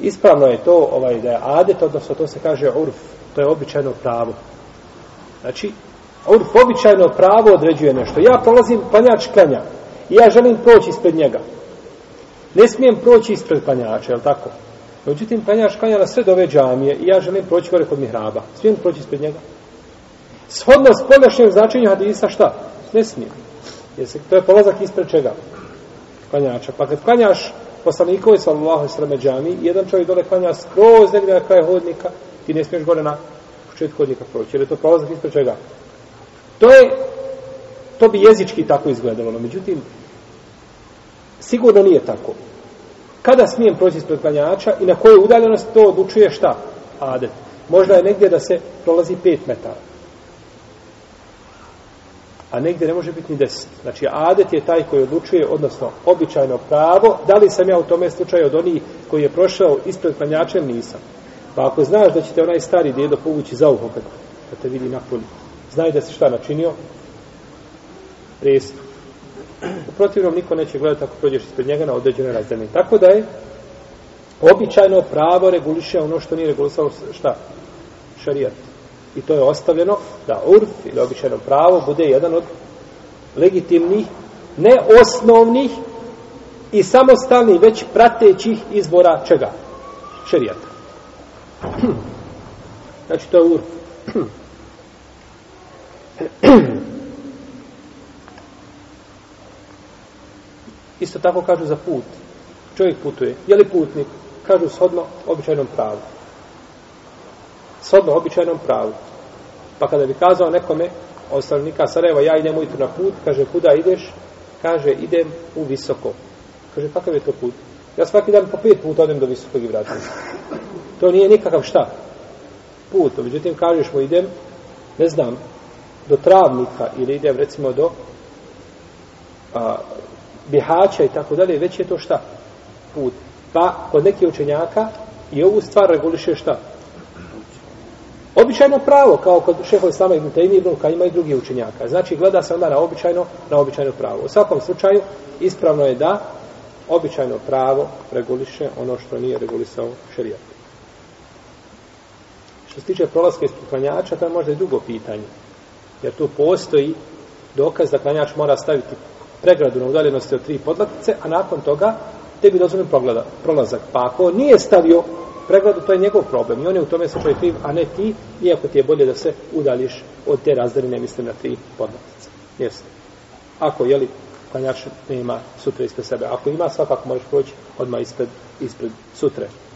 ispravno je to ovaj da je adet, odnosno to se kaže urf, to je običajno pravo. Znači, urf običajno pravo određuje nešto. Ja prolazim panjač klanja i ja želim proći ispred njega. Ne smijem proći ispred panjača, je li tako? Međutim, panjač klanja na sve dove džamije i ja želim proći gore kod mihraba. Smijem proći ispred njega? Shodno s podnašnjem značenju hadisa šta? Ne smijem. Jer se, to je polazak ispred čega? Klanjača. Pa kad klanjaš poslanikove sallallahu alejhi ve selleme džami, jedan čovjek dole klanja skroz negdje na kraju hodnika, ti ne smiješ gore na početku hodnika proći, jer je to prolazak ispred čega. To je to bi jezički tako izgledalo, no međutim sigurno nije tako. Kada smijem proći ispred klanjača i na kojoj udaljenosti to odlučuje šta? Adet. Možda je negdje da se prolazi 5 metara a negdje ne može biti ni deset. Znači, adet je taj koji odlučuje, odnosno, običajno pravo, da li sam ja u tome slučaju od onih koji je prošao ispred klanjača, nisam. Pa ako znaš da će te onaj stari djedo povući za uho, kad te vidi napuni, znaj da si šta načinio, prestup. U protivnom niko neće gledati ako prođeš ispred njega na određene razdene. Tako da je običajno pravo reguliše ono što nije regulisalo šta? Šarijat. I to je ostavljeno da urf ili običajno pravo bude jedan od legitimnih, ne osnovnih i samostalnih, već pratećih izbora čega? Šerijata. Znači, to je urf. Isto tako kažu za put. Čovjek putuje. Je li putnik? Kažu shodno običajnom pravu shodno običajnom pravu. Pa kada bi kazao nekome od stanovnika Sarajeva, ja idem ujutru na put, kaže, kuda ideš? Kaže, idem u visoko. Kaže, kakav je to put? Ja svaki dan po pet puta odem do visokog i vratim. To nije nikakav šta. Put. Međutim, kažeš mu, idem, ne znam, do travnika ili idem recimo do a, bihaća i tako dalje, već je to šta? Put. Pa, kod nekih učenjaka i ovu stvar reguliše šta? običajno pravo, kao kod šehova Islama i Mutejmi, Ibn Kajima i drugih učenjaka. Znači, gleda se onda na običajno, na običajno pravo. U svakom slučaju, ispravno je da običajno pravo reguliše ono što nije regulisao šerijat. Što se tiče prolaska iz klanjača, to je možda i drugo pitanje. Jer tu postoji dokaz da klanjač mora staviti pregradu na udaljenosti od tri podlatice, a nakon toga te bi dozvoljeno prolazak. Pa ako nije stavio pregledu, to je njegov problem. I on je u tome slučaju kriv, a ne ti, iako ti je bolje da se udališ od te razdaline, mislim, na tri podmatice. Jeste. Ako, jeli, klanjač ne ima sutra ispred sebe. Ako ima, svakako možeš proći odmah ispred, ispred sutre.